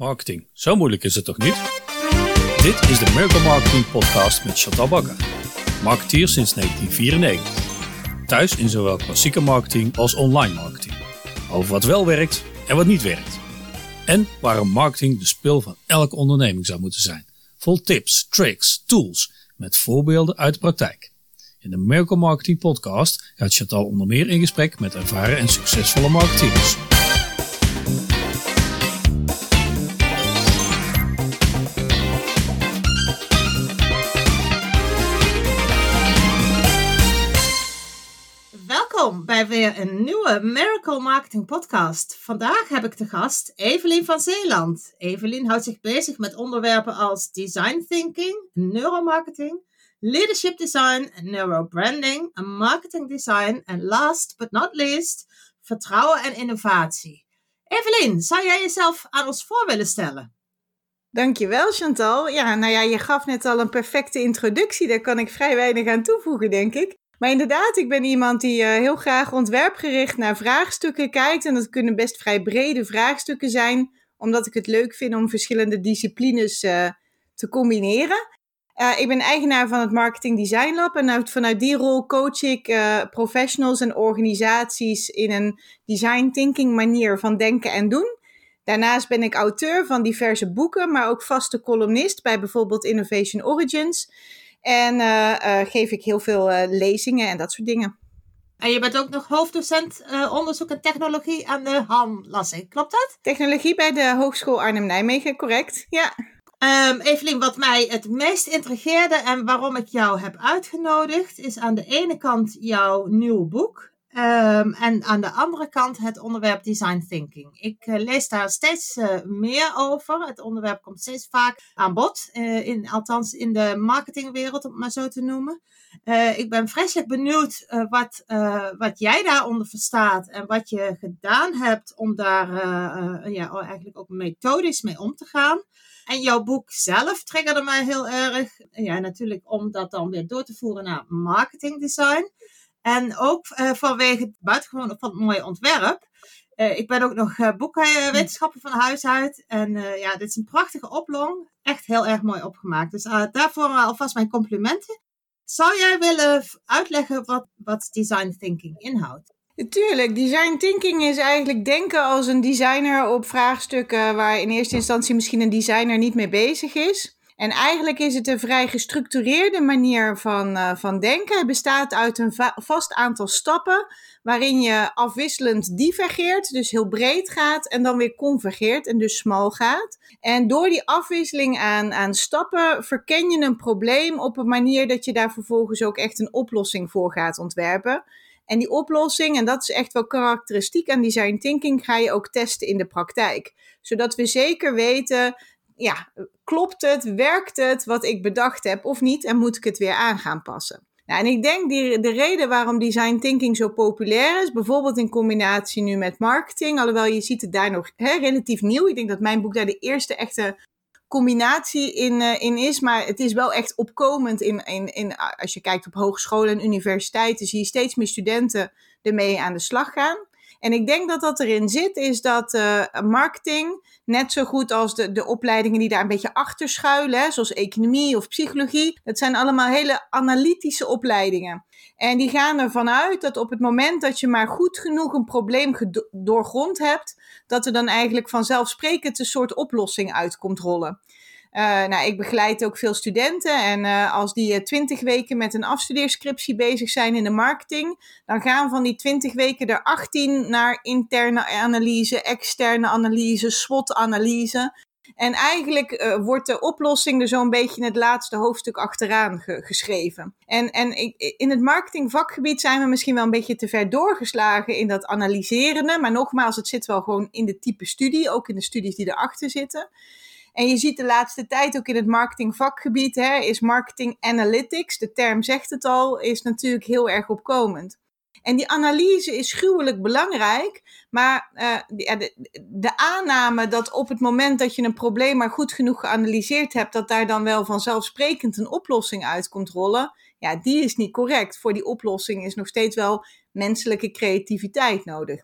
Marketing, zo moeilijk is het toch niet? Dit is de Miracle Marketing Podcast met Chantal Bakker, marketeer sinds 1994. Thuis in zowel klassieke marketing als online marketing. Over wat wel werkt en wat niet werkt. En waarom marketing de spil van elke onderneming zou moeten zijn. Vol tips, tricks, tools met voorbeelden uit de praktijk. In de Miracle Marketing Podcast gaat Chantal onder meer in gesprek met ervaren en succesvolle marketeers. Een nieuwe Miracle Marketing Podcast. Vandaag heb ik te gast Evelien van Zeeland. Evelien houdt zich bezig met onderwerpen als design thinking, neuromarketing, leadership design, neurobranding, marketing design en last but not least, vertrouwen en innovatie. Evelien, zou jij jezelf aan ons voor willen stellen? Dankjewel Chantal. Ja, nou ja, je gaf net al een perfecte introductie. Daar kan ik vrij weinig aan toevoegen, denk ik. Maar inderdaad, ik ben iemand die uh, heel graag ontwerpgericht naar vraagstukken kijkt. En dat kunnen best vrij brede vraagstukken zijn, omdat ik het leuk vind om verschillende disciplines uh, te combineren. Uh, ik ben eigenaar van het Marketing Design Lab en vanuit die rol coach ik professionals en organisaties in een design thinking manier van denken en doen. Daarnaast ben ik auteur van diverse boeken, maar ook vaste columnist bij bijvoorbeeld Innovation Origins. En uh, uh, geef ik heel veel uh, lezingen en dat soort dingen. En je bent ook nog hoofddocent onderzoek en technologie aan de HAN, las ik. Klopt dat? Technologie bij de Hogeschool Arnhem-Nijmegen, correct. Ja. Um, Evelien, wat mij het meest intrigeerde en waarom ik jou heb uitgenodigd, is aan de ene kant jouw nieuwe boek. Um, en aan de andere kant het onderwerp design thinking. Ik uh, lees daar steeds uh, meer over. Het onderwerp komt steeds vaak aan bod, uh, in, althans in de marketingwereld, om het maar zo te noemen. ik ben vreselijk benieuwd wat, wat jij daaronder verstaat en wat je gedaan hebt om daar ja, eigenlijk ook methodisch mee om te gaan. En jouw boek zelf triggerde mij heel erg. Ja, natuurlijk om dat dan weer door te voeren naar marketing design. En ook uh, vanwege het buitengewoon van het mooie ontwerp. Uh, ik ben ook nog uh, boekwetenschapper van huis uit. En ja, dit is een prachtige oplong. Echt heel erg mooi opgemaakt. Dus daarvoor alvast mijn complimenten. Zou jij willen uitleggen wat, wat design thinking inhoudt? Tuurlijk, design thinking is eigenlijk denken als een designer op vraagstukken waar in eerste instantie misschien een designer niet mee bezig is. En eigenlijk is het een vrij gestructureerde manier van, uh, van denken. Het bestaat uit een vast aantal stappen waarin je afwisselend divergeert, dus heel breed gaat, en dan weer convergeert en dus smal gaat. En door die afwisseling aan, aan stappen verken je een probleem op een manier dat je daar vervolgens ook echt een oplossing voor gaat ontwerpen. En die oplossing, en dat is echt wel karakteristiek aan design thinking, ga je ook testen in de praktijk. Zodat we zeker weten ja, klopt het, werkt het wat ik bedacht heb of niet en moet ik het weer aan gaan passen? Nou, en ik denk die, de reden waarom design thinking zo populair is, bijvoorbeeld in combinatie nu met marketing, alhoewel je ziet het daar nog hè, relatief nieuw. Ik denk dat mijn boek daar de eerste echte combinatie in, uh, in is, maar het is wel echt opkomend in, in, in, als je kijkt op hogescholen en universiteiten, zie je steeds meer studenten ermee aan de slag gaan. En ik denk dat dat erin zit, is dat uh, marketing, net zo goed als de, de opleidingen die daar een beetje achter schuilen, zoals economie of psychologie, dat zijn allemaal hele analytische opleidingen. En die gaan ervan uit dat op het moment dat je maar goed genoeg een probleem doorgrond hebt, dat er dan eigenlijk vanzelfsprekend een soort oplossing uitkomt rollen. Uh, nou, ik begeleid ook veel studenten. En uh, als die twintig weken met een afstudeerscriptie bezig zijn in de marketing, dan gaan van die twintig weken er 18 naar interne analyse, externe analyse, SWOT-analyse. En eigenlijk uh, wordt de oplossing er zo'n beetje in het laatste hoofdstuk achteraan ge geschreven. En, en in het marketingvakgebied zijn we misschien wel een beetje te ver doorgeslagen in dat analyserende. Maar nogmaals, het zit wel gewoon in de type studie, ook in de studies die erachter zitten. En je ziet de laatste tijd ook in het marketingvakgebied, hè, is marketing analytics, de term zegt het al, is natuurlijk heel erg opkomend. En die analyse is gruwelijk belangrijk, maar uh, de, de, aanname dat op het moment dat je een probleem maar goed genoeg geanalyseerd hebt, dat daar dan wel vanzelfsprekend een oplossing uit komt rollen, ja, die is niet correct. Voor die oplossing is nog steeds wel menselijke creativiteit nodig.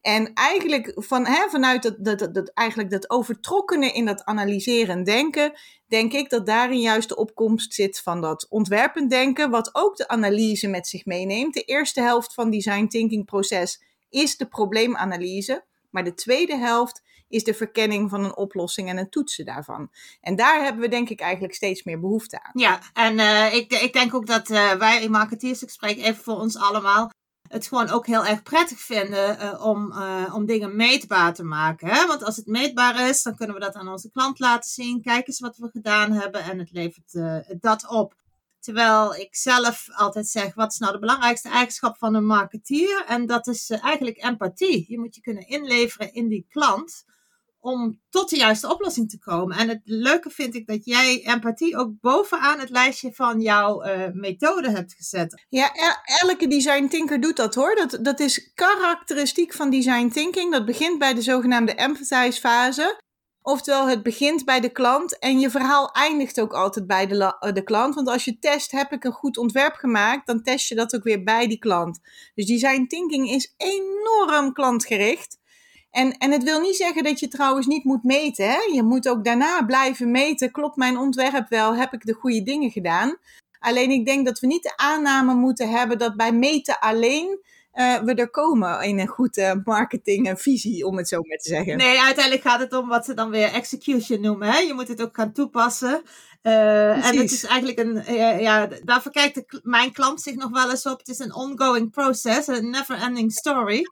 En eigenlijk van, hè, vanuit dat, dat, dat, eigenlijk dat overtrokkenen in dat analyseren denken, denk ik dat daarin juist de opkomst zit van dat ontwerpend denken, wat ook de analyse met zich meeneemt. De eerste helft van design thinking proces is de probleemanalyse, maar de tweede helft is de verkenning van een oplossing en een toetsen daarvan. En daar hebben we denk ik eigenlijk steeds meer behoefte aan. Ja, en uh, ik, ik denk ook dat uh, wij in Marketeers, ik spreek even voor ons allemaal, het gewoon ook heel erg prettig vinden uh, om, om dingen meetbaar te maken. Hè? Want als het meetbaar is, dan kunnen we dat aan onze klant laten zien. Kijk eens wat we gedaan hebben en het levert dat op. Terwijl ik zelf altijd zeg, wat is nou de belangrijkste eigenschap van een marketeer? En dat is eigenlijk empathie. Je moet je kunnen inleveren in die klant om tot de juiste oplossing te komen. En het leuke vind ik dat jij empathie ook bovenaan het lijstje van jouw uh, methode hebt gezet. Ja, elke design thinker doet dat hoor. Dat, dat is karakteristiek van design thinking. Dat begint bij de zogenaamde empathize fase. Oftewel, het begint bij de klant en je verhaal eindigt ook altijd bij de, eh, de klant. Want als je test, heb ik een goed ontwerp gemaakt, dan test je dat ook weer bij die klant. Dus design thinking is enorm klantgericht. En, en het wil niet zeggen dat je trouwens niet moet meten. Hè? Je moet ook daarna blijven meten. Klopt mijn ontwerp wel? Heb ik de goede dingen gedaan? Alleen ik denk dat we niet de aanname moeten hebben dat bij meten alleen uh, we er komen in een goede marketing en visie, om het zo maar te zeggen. Nee, uiteindelijk gaat het om wat ze dan weer execution noemen. Hè? Je moet het ook gaan toepassen. Uh, en het is eigenlijk een, uh, ja, daar verkijkt de, mijn klant zich nog wel eens op. Het is een ongoing process, een never ending story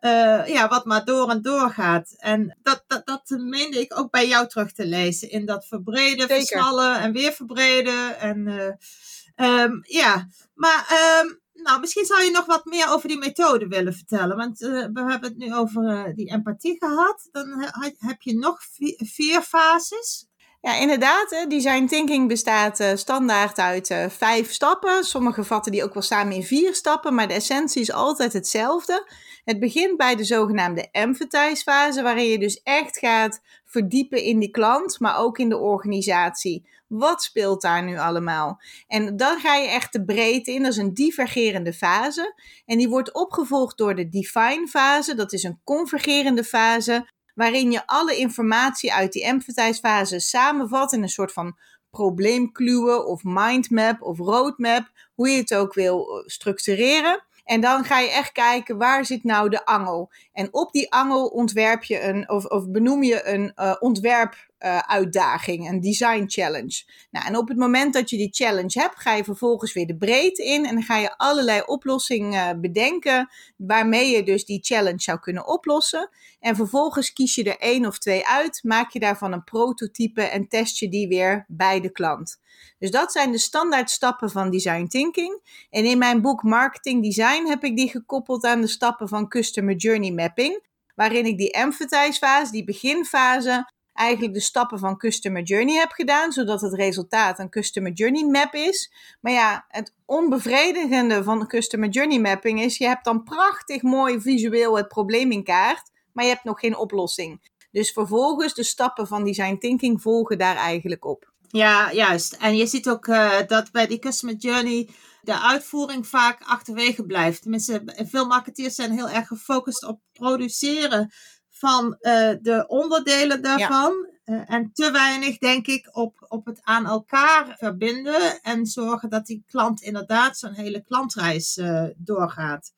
uh, ja, wat maar door en door gaat. En dat, dat, dat meende ik ook bij jou terug te lezen. In dat verbreden, Zeker. en weer verbreden. En uh, um, ja, maar um, nou, misschien zou je nog wat meer over die methode willen vertellen. Want uh, we hebben het nu over die empathie gehad. Dan heb je nog vier, vier fases. Ja, inderdaad. Design thinking bestaat uh, standaard uit uh, vijf stappen. Sommige vatten die ook wel samen in vier stappen, maar de essentie is altijd hetzelfde. Het begint bij de zogenaamde empathize fase, waarin je dus echt gaat verdiepen in die klant, maar ook in de organisatie. Wat speelt daar nu allemaal? En dan ga je echt de breedte in. Dat is een divergerende fase. En die wordt opgevolgd door de define fase. Dat is een convergerende fase, waarin je alle informatie uit die empathize fase samenvat in een soort van probleemkluwen of mindmap of roadmap, hoe je het ook wil eh, structureren. En dan ga je echt kijken waar zit nou de angel. En op die angel ontwerp je een, of, of benoem je een uh, ontwerp uh, uitdaging, een design challenge. Nou, en op het moment dat je die challenge hebt, ga je vervolgens weer de breedte in en ga je allerlei oplossingen bedenken waarmee je dus die challenge zou kunnen oplossen. En vervolgens kies je er één of twee uit, maak je daarvan een prototype en test je die weer bij de klant. Dus dat zijn de standaard stappen van design thinking. En in mijn boek Marketing Design heb ik die gekoppeld aan de stappen van customer journey mapping, waarin ik die empathize fase, die beginfase, eigenlijk de stappen van Customer Journey heb gedaan, zodat het resultaat een Customer Journey Map is. Maar ja, het onbevredigende van Customer Journey Mapping is, je hebt dan prachtig mooi visueel het probleem in kaart, maar je hebt nog geen oplossing. Dus vervolgens de stappen van Design Thinking volgen daar eigenlijk op. Ja, juist. En je ziet ook uh, dat bij die Customer Journey de uitvoering vaak achterwege blijft. Tenminste, veel marketeers zijn heel erg gefocust op produceren van uh, de onderdelen daarvan. Ja. Uh, en te weinig, denk ik, op, op het aan elkaar verbinden. En zorgen dat die klant inderdaad zo'n hele klantreis uh, doorgaat.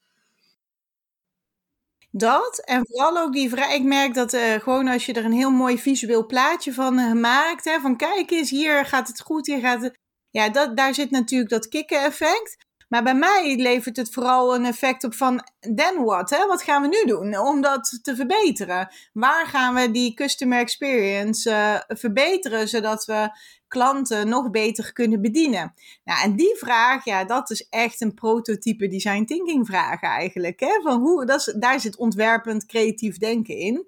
Dat en vooral ook die vraag. Ik merk dat gewoon als je er een heel mooi visueel plaatje van maakt. Hè, van kijk eens, hier gaat het goed, hier gaat het. Ja, dat, daar zit natuurlijk dat kikken-effect. Maar bij mij levert het vooral een effect op van, then what? Hè? Wat gaan we nu doen om dat te verbeteren? Waar gaan we die customer experience uh, verbeteren, zodat we klanten nog beter kunnen bedienen? Nou, en die vraag, ja, dat is echt een prototype design thinking vraag eigenlijk. Hè? Van hoe, dat is, daar zit ontwerpend creatief denken in.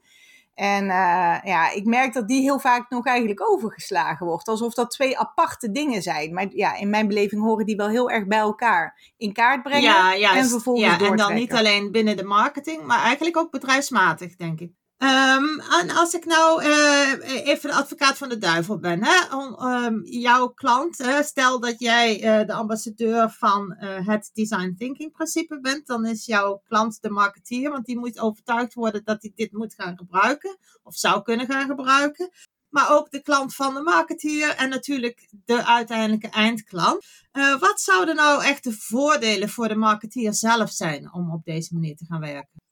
En uh, ja, ik merk dat die heel vaak nog eigenlijk overgeslagen wordt. Alsof dat twee aparte dingen zijn. Maar ja, in mijn beleving horen die wel heel erg bij elkaar in kaart brengen. Ja. En vervolgens ja, En dan niet alleen binnen de marketing, maar eigenlijk ook bedrijfsmatig, denk ik. Um, en als ik nou uh, even de advocaat van de duivel ben, hè? Um, jouw klant, stel dat jij uh, de ambassadeur van uh, het design thinking principe bent, dan is jouw klant de marketeer, want die moet overtuigd worden dat hij dit moet gaan gebruiken of zou kunnen gaan gebruiken. Maar ook de klant van de marketeer en natuurlijk de uiteindelijke eindklant. wat zouden nou echt de voordelen voor de marketeer zelf zijn om op deze manier te gaan werken?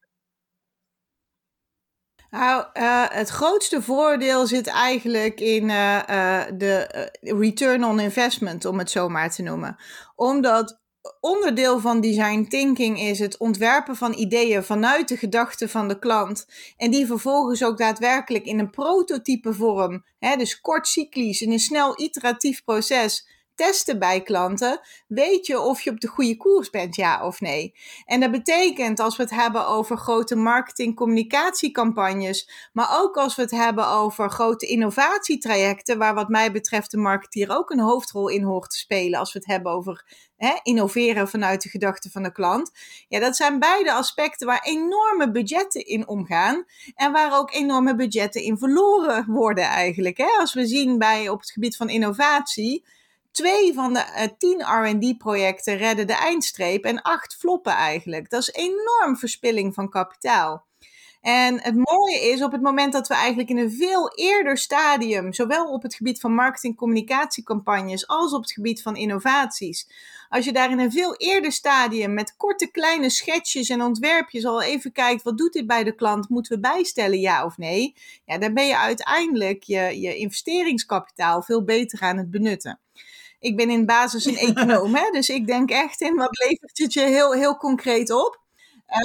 Nou, uh, het grootste voordeel zit eigenlijk in uh, uh, de return on investment, om het zo maar te noemen. Omdat onderdeel van design thinking is het ontwerpen van ideeën vanuit de gedachten van de klant. En die vervolgens ook daadwerkelijk in een prototype vorm, hè, dus kort cyclisch, in een snel iteratief proces testen bij klanten, weet je of je op de goede koers bent, ja of nee. En dat betekent als we het hebben over grote marketing-communicatiecampagnes, maar ook als we het hebben over grote innovatietrajecten, waar wat mij betreft de marketeer ook een hoofdrol in hoort te spelen, als we het hebben over innoveren vanuit de gedachten van de klant. Ja, dat zijn beide aspecten waar enorme budgetten in omgaan en waar ook enorme budgetten in verloren worden eigenlijk. Hè? Als we zien bij op het gebied van innovatie Twee van de uh, tien RD-projecten redden de eindstreep en acht floppen eigenlijk. Dat is enorm verspilling van kapitaal. En het mooie is, op het moment dat we eigenlijk in een veel eerder stadium, zowel op het gebied van marketing-communicatiecampagnes als op het gebied van innovaties, als je daar in een veel eerder stadium met korte kleine schetsjes en ontwerpjes al even kijkt, wat doet dit bij de klant, moeten we bijstellen, ja of nee, ja, dan ben je uiteindelijk je, je investeringskapitaal veel beter aan het benutten ik ben in basis een econoom, hè, dus ik denk echt in wat levert het je heel, heel concreet op.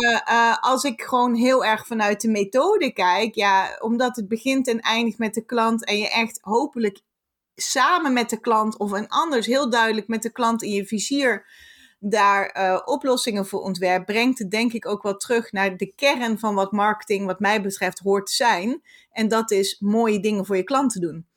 Uh, uh, als ik gewoon heel erg vanuit de methode kijk, ja, omdat het begint en eindigt met de klant en je echt hopelijk samen met de klant of een anders heel duidelijk met de klant in je vizier daar uh, oplossingen voor ontwerpt, brengt het denk ik ook wel terug naar de kern van wat marketing, wat mij betreft, hoort te zijn. En dat is mooie dingen voor je klant te doen.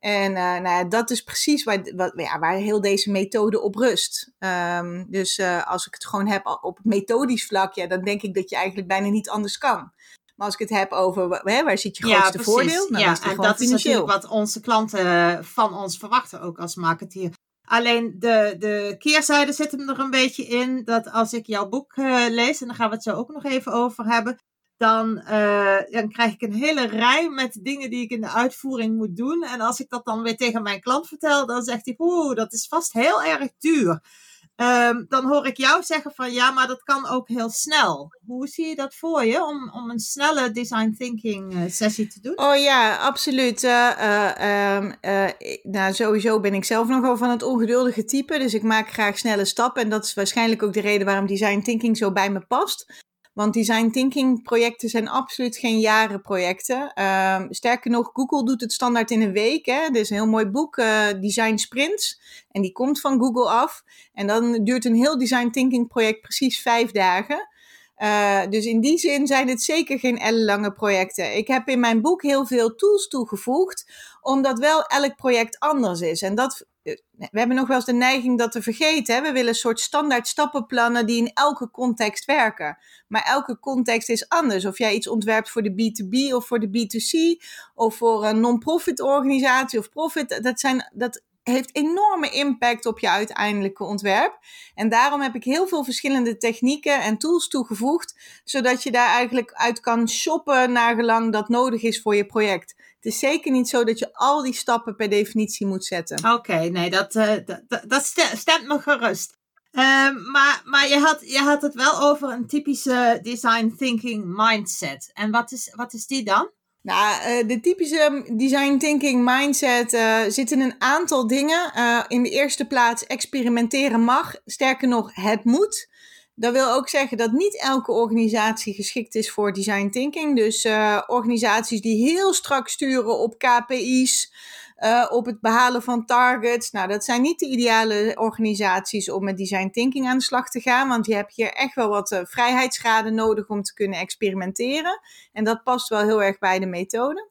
En uh, nou, dat is precies waar, wat, ja, waar heel deze methode op rust. Um, dus uh, als ik het gewoon heb op methodisch vlak, ja, dan denk ik dat je eigenlijk bijna niet anders kan. Maar als ik het heb over hè, waar zit je grootste ja, voordeel, dan ja, is en dat is natuurlijk wat onze klanten van ons verwachten, ook als marketeer. Alleen de, de keerzijde zit hem er een beetje in dat als ik jouw boek uh, lees, en daar gaan we het zo ook nog even over hebben, dan, uh, dan krijg ik een hele rij met dingen die ik in de uitvoering moet doen. En als ik dat dan weer tegen mijn klant vertel, dan zegt hij, oeh, dat is vast heel erg duur. Um, dan hoor ik jou zeggen van ja, maar dat kan ook heel snel. Hoe zie je dat voor je om, om een snelle design thinking uh, sessie te doen? Oh ja, absoluut. Uh, um, nou, sowieso ben ik zelf nogal van het ongeduldige type. Dus ik maak graag snelle stappen. En dat is waarschijnlijk ook de reden waarom design thinking zo bij me past. Want design thinking projecten zijn absoluut geen jarenprojecten. Um, sterker nog, Google doet het standaard in een week. Hè? Er is een heel mooi boek, uh, Design Sprints. En die komt van Google af. En dan duurt een heel design thinking project precies vijf dagen. Uh, dus in die zin zijn het zeker geen ellenlange projecten. Ik heb in mijn boek heel veel tools toegevoegd, omdat wel elk project anders is. En dat we hebben nog wel eens de neiging dat te vergeten. Hè? We willen een soort standaard stappenplannen die in elke context werken. Maar elke context is anders. Of jij iets ontwerpt voor de B2B of voor de B2C of voor een non-profit organisatie of profit. Dat, zijn, dat heeft enorme impact op je uiteindelijke ontwerp. En daarom heb ik heel veel verschillende technieken en tools toegevoegd, zodat je daar eigenlijk uit kan shoppen naar gelang dat nodig is voor je project. Het is zeker niet zo dat je al die stappen per definitie moet zetten. Oké, nee, dat, uh, dat, dat stemt me gerust. Uh, maar maar je, had, je had het wel over een typische design thinking mindset. En wat is, wat is die dan? Nou, uh, de typische design thinking mindset uh, zit in een aantal dingen. in de eerste plaats experimenteren mag. Sterker nog, het moet. Dat wil ook zeggen dat niet elke organisatie geschikt is voor design thinking. Dus uh, organisaties die heel strak sturen op KPI's, uh, op het behalen van targets. Nou, dat zijn niet de ideale organisaties om met design thinking aan de slag te gaan. Want je hebt hier echt wel wat uh, vrijheidsgraden nodig om te kunnen experimenteren. En dat past wel heel erg bij de methode.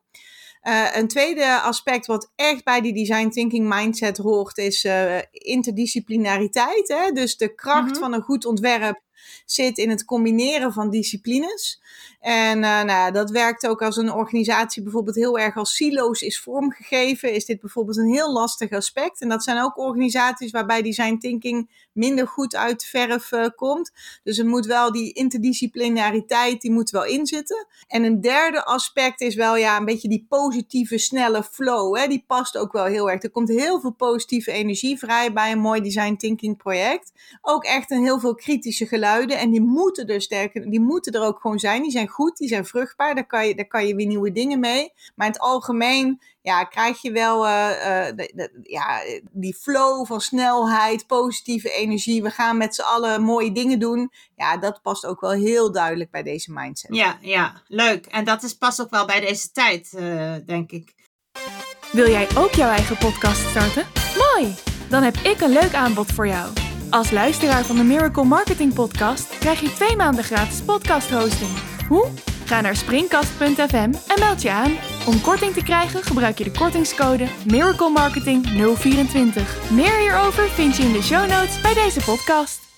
Uh, een tweede aspect wat echt bij die design thinking mindset hoort is uh, interdisciplinariteit. Hè? Dus de kracht mm -hmm. van een goed ontwerp zit in het combineren van disciplines. En uh, nou, dat werkt ook als een organisatie bijvoorbeeld heel erg als silo's is vormgegeven. Is dit bijvoorbeeld een heel lastig aspect. En dat zijn ook organisaties waarbij design thinking minder goed uit de verf uh, komt. Dus er moet wel die interdisciplinariteit, die moet wel inzitten. En een derde aspect is wel ja, een beetje die positieve, snelle flow. Hè? Die past ook wel heel erg. Er komt heel veel positieve energie vrij bij een mooi design thinking project. Ook echt een heel veel kritische geluiden. En die moeten er sterker, die moeten er ook gewoon zijn. Die zijn goed, die zijn vruchtbaar. Daar kan je, daar kan je weer nieuwe dingen mee. Maar in het algemeen ja, krijg je wel uh, de, de, ja, die flow van snelheid, positieve energie. We gaan met z'n allen mooie dingen doen. Ja, dat past ook wel heel duidelijk bij deze mindset. Ja, ja leuk. En dat is, past ook wel bij deze tijd, uh, denk ik. Wil jij ook jouw eigen podcast starten? Mooi! Dan heb ik een leuk aanbod voor jou. Als luisteraar van de Miracle Marketing Podcast krijg je twee maanden gratis podcast hosting. Ga naar springkast.fm en meld je aan. Om korting te krijgen gebruik je de kortingscode Miracle Marketing 024. Meer hierover vind je in de show notes bij deze podcast.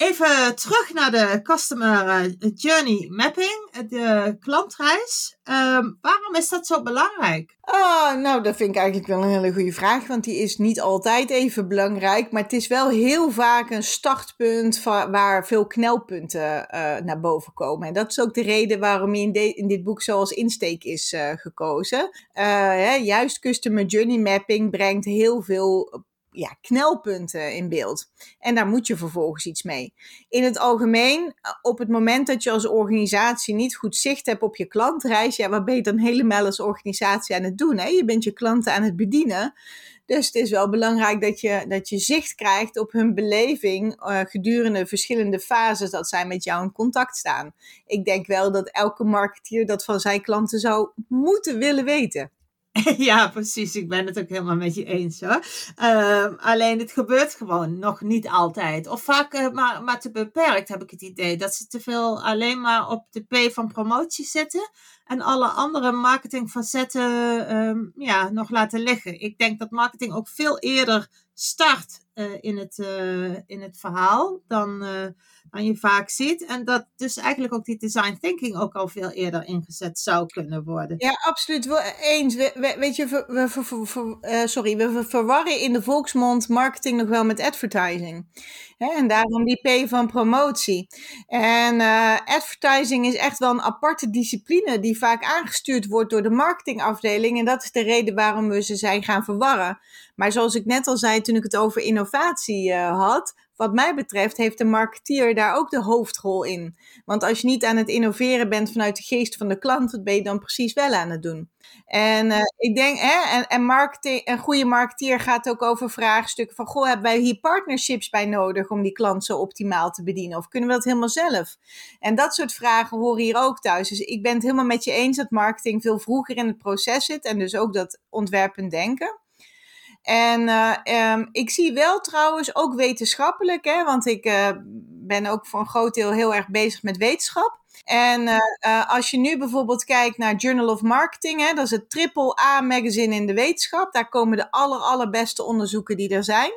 Even terug naar de Customer eh, Journey Mapping, de klantreis. Um, waarom is dat zo belangrijk? Oh, nou, dat vind ik eigenlijk wel een hele goede vraag, want die is niet altijd even belangrijk, maar het is wel heel vaak een startpunt waar veel knelpunten uh, naar boven komen. En dat is ook de reden waarom je in, in dit boek zo als insteek is uh, gekozen. Hè, juist Customer Journey Mapping brengt heel veel ja, knelpunten in beeld. En daar moet je vervolgens iets mee. In het algemeen, op het moment dat je als organisatie niet goed zicht hebt op je klantreis, ja, wat ben je dan helemaal als organisatie aan het doen? Hè? Je bent je klanten aan het bedienen. Dus het is wel belangrijk dat je, dat je zicht krijgt op hun beleving uh, gedurende verschillende fases dat zij met jou in contact staan. Ik denk wel dat elke marketeer dat van zijn klanten zou moeten willen weten. Ja, precies. Ik ben het ook helemaal met je eens hoor. Uh, alleen het gebeurt gewoon nog niet altijd. Of vaak uh, maar, maar te beperkt heb ik het idee. Dat ze te veel alleen maar op de P van promotie zitten. En alle andere marketingfacetten um, ja, nog laten liggen. Ik denk dat marketing ook veel eerder start uh, in, het, in het verhaal dan dan je vaak ziet. En dat dus eigenlijk ook die design thinking ook al veel eerder ingezet zou kunnen worden. Ja, absoluut. Eens. We, weet je, we, we, uh, sorry, we verwarren in de volksmond marketing nog wel met advertising. en daarom die P van promotie. En uh, advertising is echt wel een aparte discipline die vaak aangestuurd wordt door de marketingafdeling. En dat is de reden waarom we ze zijn gaan verwarren. Maar zoals ik net al zei toen ik het over innovatie had, wat mij betreft heeft de marketeer daar ook de hoofdrol in. Want als je niet aan het innoveren bent vanuit de geest van de klant, wat ben je dan precies wel aan het doen? En uh, ik denk, hè, en, en marketing, een goede marketeer gaat ook over vraagstukken van, goh, hebben wij hier partnerships bij nodig om die klant zo optimaal te bedienen? Of kunnen we dat helemaal zelf? En dat soort vragen horen hier ook thuis. Dus ik ben het helemaal met je eens dat marketing veel vroeger in het proces zit en dus ook dat ontwerpen denken. En uh, um, ik zie wel trouwens ook wetenschappelijk, hè, want ik uh, ben ook voor een groot deel heel erg bezig met wetenschap. En uh, als je nu bijvoorbeeld kijkt naar Journal of Marketing, hè, dat is het triple A magazine in de wetenschap. Daar komen de aller, allerbeste onderzoeken die er zijn.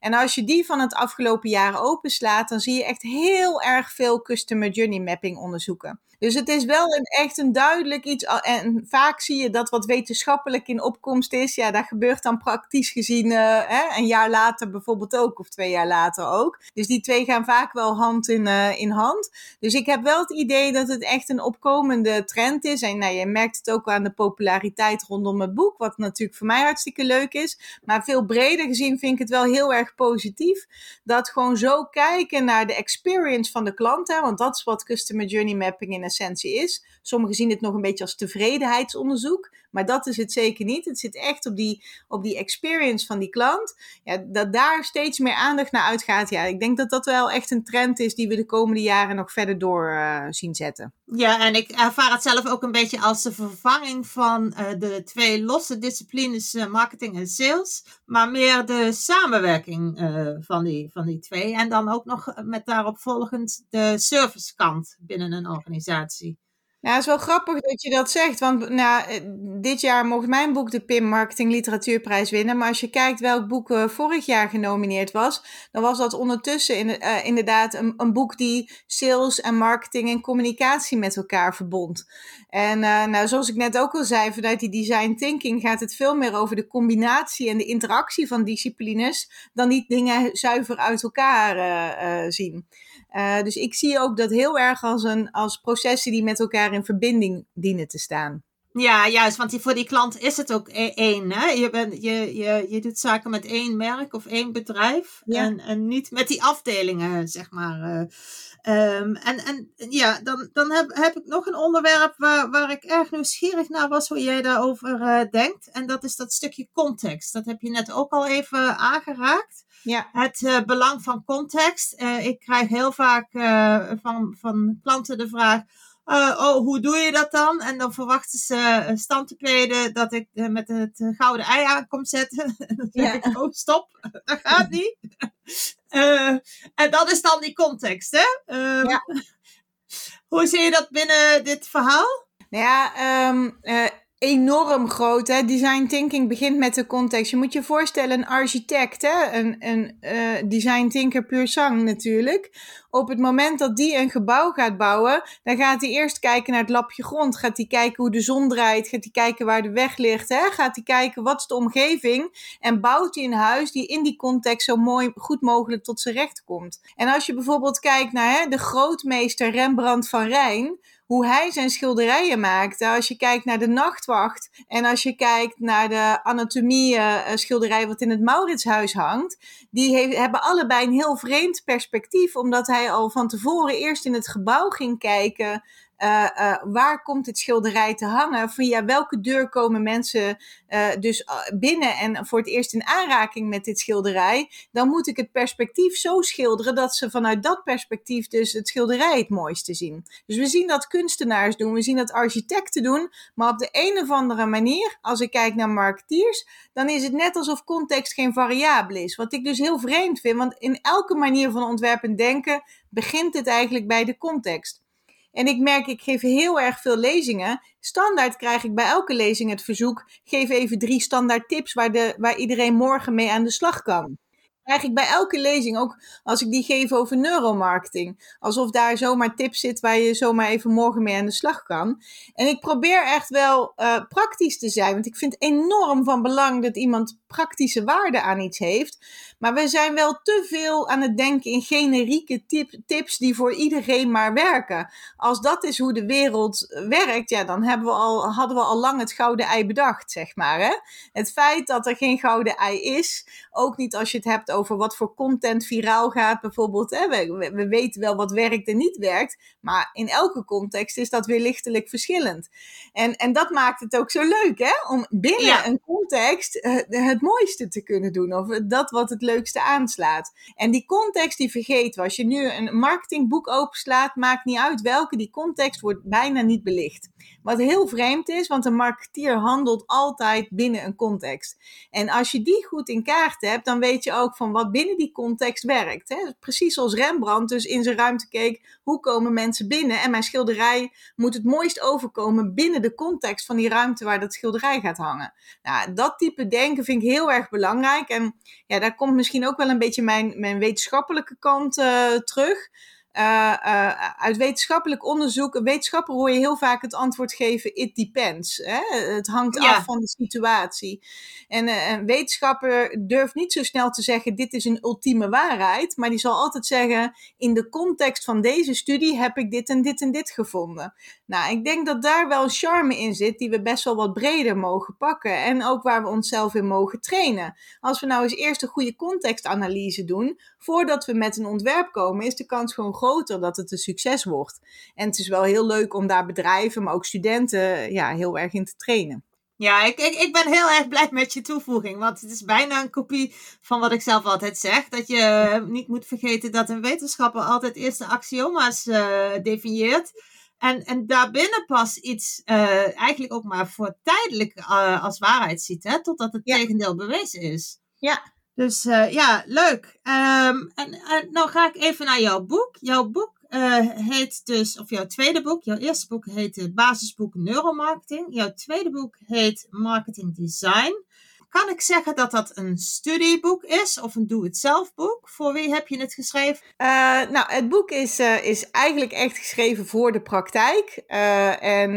En als je die van het afgelopen jaar openslaat, dan zie je echt heel erg veel customer journey mapping onderzoeken. Dus het is wel echt een duidelijk iets. En vaak zie je dat wat wetenschappelijk in opkomst is. Ja, dat gebeurt dan praktisch gezien uh, hè, een jaar later bijvoorbeeld ook. Of twee jaar later ook. Dus die twee gaan vaak wel hand in, uh, in hand. Dus ik heb wel het idee dat het echt een opkomende trend is. En nou, je merkt het ook aan de populariteit rondom het boek. Wat natuurlijk voor mij hartstikke leuk is. Maar veel breder gezien vind ik het wel heel erg positief. Dat gewoon zo kijken naar de experience van de klant. Hè, want dat is wat Customer Journey Mapping in essentie is. Sommigen zien het nog een beetje als tevredenheidsonderzoek, maar dat is het zeker niet. Het zit echt op die, op die experience van die klant. Ja, dat daar steeds meer aandacht naar uitgaat. Ja, ik denk dat dat wel echt een trend is die we de komende jaren nog verder door uh, zien zetten. Ja, en ik ervaar het zelf ook een beetje als de vervanging van uh, de twee losse disciplines uh, marketing en sales, maar meer de samenwerking van, die, van die twee. En dan ook nog met daarop volgend de servicekant binnen een organisatie. Ja, het is wel grappig dat je dat zegt. Want nou, eh, dit jaar mocht mijn boek de PIM Marketing Literatuurprijs winnen. Maar als je kijkt welk boek uh, vorig jaar genomineerd was, dan was dat ondertussen uh, inderdaad een, boek die sales en marketing en communicatie met elkaar verbond. En nou, zoals ik net ook al zei, vanuit die design thinking gaat het veel meer over de combinatie en de interactie van disciplines dan die dingen zuiver uit elkaar zien. Uh, dus ik zie ook dat heel erg als, een, als processen die met elkaar in verbinding dienen te staan. Ja, juist, want die, voor die klant is het ook e-, één. Hè? Je, bent, je, je, je doet zaken met één merk of één bedrijf ja. en, en niet met die afdelingen, zeg maar. Um, en, en ja, dan, dan heb, heb ik nog een onderwerp waar, waar ik erg nieuwsgierig naar was hoe jij daarover uh, denkt. En dat is dat stukje context. Dat heb je net ook al even aangeraakt. Ja. Het uh, belang van context. Uh, ik krijg heel vaak van, van klanten de vraag uh, oh, hoe doe je dat dan? En dan verwachten ze stand te pleden dat ik uh, met het gouden ei aan kom zetten. dan zeg ja. ik, oh, stop, dat gaat niet. en dat is dan die context, hè? Um, ja. Hoe zie je dat binnen dit verhaal? Nou ja, um, enorm groot. Hè? Design thinking begint met de context. Je moet je voorstellen, een architect, hè? een, een uh, design thinker puur zang natuurlijk. Op het moment dat die een gebouw gaat bouwen, dan gaat hij eerst kijken naar het lapje grond. Gaat hij kijken hoe de zon draait. Gaat hij kijken waar de weg ligt. Hè? Gaat hij kijken wat is de omgeving. En bouwt hij een huis die in die context zo mooi, goed mogelijk tot zijn recht komt. En als je bijvoorbeeld kijkt naar hè, de grootmeester Rembrandt van Rijn hoe hij zijn schilderijen maakte. Als je kijkt naar de Nachtwacht en als je kijkt naar de anatomie uh, schilderij wat in het Mauritshuis hangt, die hebben allebei een heel vreemd perspectief, omdat hij al van tevoren eerst in het gebouw ging kijken uh, uh, waar komt het schilderij te hangen? Via welke deur komen mensen uh, dus binnen en voor het eerst in aanraking met dit schilderij? Dan moet ik het perspectief zo schilderen dat ze vanuit dat perspectief dus het schilderij het mooiste zien. Dus we zien dat kunstenaars doen, we zien dat architecten doen, maar op de een of andere manier, als ik kijk naar marketeers, dan is het net alsof context geen variabele is. Wat ik dus heel vreemd vind, want in elke manier van ontwerpen en denken begint het eigenlijk bij de context. En ik merk, ik geef heel erg veel lezingen. Standaard krijg ik bij elke lezing het verzoek: geef even drie standaard tips waar, de, waar iedereen morgen mee aan de slag kan krijg ik bij elke lezing, ook als ik die geef over neuromarketing. Alsof daar zomaar tips zit waar je zomaar even morgen mee aan de slag kan. En ik probeer echt wel uh, praktisch te zijn, want ik vind enorm van belang dat iemand praktische waarde aan iets heeft. Maar we zijn wel te veel aan het denken in generieke tip, tips die voor iedereen maar werken. Als dat is hoe de wereld werkt, ja, dan hebben we al, hadden we al lang het gouden ei bedacht, zeg maar. Hè? Het feit dat er geen gouden ei is, ook niet als je het hebt over wat voor content viraal gaat, bijvoorbeeld. Hè? We, we weten wel wat werkt en niet werkt, maar in elke context is dat weer lichtelijk verschillend. En, en dat maakt het ook zo leuk, hè? Om binnen een context uh, het mooiste te kunnen doen, of dat wat het leukste aanslaat. En die context die vergeten we. Als je nu een marketingboek openslaat, maakt niet uit welke, die context wordt bijna niet belicht. Wat heel vreemd is, want een marketeer handelt altijd binnen een context. En als je die goed in kaart hebt, dan weet je ook van wat binnen die context werkt. Hè? Precies zoals Rembrandt dus in zijn ruimte keek, hoe komen mensen binnen? En mijn schilderij moet het mooist overkomen binnen de context van die ruimte waar dat schilderij gaat hangen. Nou, dat type denken vind ik heel erg belangrijk. En ja, daar komt misschien ook wel een beetje mijn, mijn wetenschappelijke kant uh, terug. Uh, uh, uit wetenschappelijk onderzoek, wetenschapper hoor je heel vaak het antwoord geven: it depends. Hè? Het hangt af van de situatie. En uh, een wetenschapper durft niet zo snel te zeggen: dit is een ultieme waarheid, maar die zal altijd zeggen: in de context van deze studie heb ik dit en dit en dit gevonden. Nou, ik denk dat daar wel een charme in zit, die we best wel wat breder mogen pakken en ook waar we onszelf in mogen trainen. Als we nou eens eerst een goede contextanalyse doen, voordat we met een ontwerp komen, is de kans gewoon groter dat het een succes wordt. En het is wel heel leuk om daar bedrijven, maar ook studenten, ja, heel erg in te trainen. Ja, ik, ik, ik ben heel erg blij met je toevoeging. Want het is bijna een kopie van wat ik zelf altijd zeg. Dat je niet moet vergeten dat een wetenschapper altijd eerst de axioma's uh, definieert. En, en daarbinnen pas iets uh, eigenlijk ook maar voor tijdelijk uh, als waarheid ziet. Hè, totdat het ja. tegendeel bewezen is. Ja, dus uh, ja, leuk. Um, en, en nou ga ik even naar jouw boek. Jouw boek uh, heet dus, of jouw tweede boek, jouw eerste boek heet het basisboek Neuromarketing. Jouw tweede boek heet Marketing Design. Kan ik zeggen dat dat een studieboek is of een doe-het-zelf boek? Voor wie heb je het geschreven? Uh, nou, het boek is, uh, is eigenlijk echt geschreven voor de praktijk. Uh, en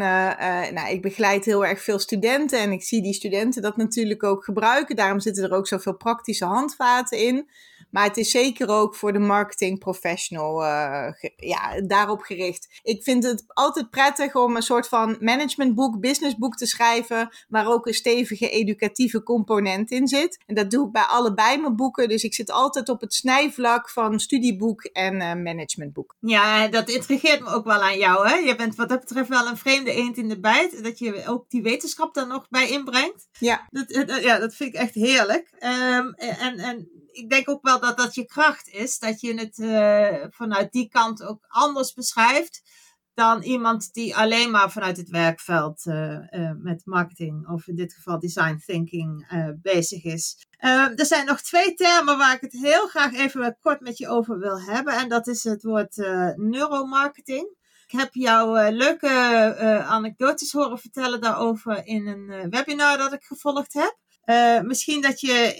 nou, ik begeleid heel erg veel studenten en ik zie die studenten dat natuurlijk ook gebruiken. Daarom zitten er ook zoveel praktische handvaten in. Maar het is zeker ook voor de marketing professional uh, ja, daarop gericht. Ik vind het altijd prettig om een soort van managementboek, businessboek te schrijven. Waar ook een stevige educatieve component in zit. En dat doe ik bij allebei mijn boeken. Dus ik zit altijd op het snijvlak van studieboek en uh, managementboek. Ja, dat intrigeert me ook wel aan jou. Hè? Je bent wat dat betreft wel een vreemde eend in de bijt. Dat je ook die wetenschap daar nog bij inbrengt. Ja. Dat, ja, dat vind ik echt heerlijk. Um, en, en ik denk ook wel dat dat je kracht is. Dat je het uh, vanuit die kant ook anders beschrijft. Dan iemand die alleen maar vanuit het werkveld uh, uh, met marketing, of in dit geval design thinking, bezig is. er zijn nog twee termen waar ik het heel graag even kort met je over wil hebben. En dat is het woord neuromarketing. Ik heb jou leuke anekdotes horen vertellen daarover in een webinar dat ik gevolgd heb. Uh, misschien dat je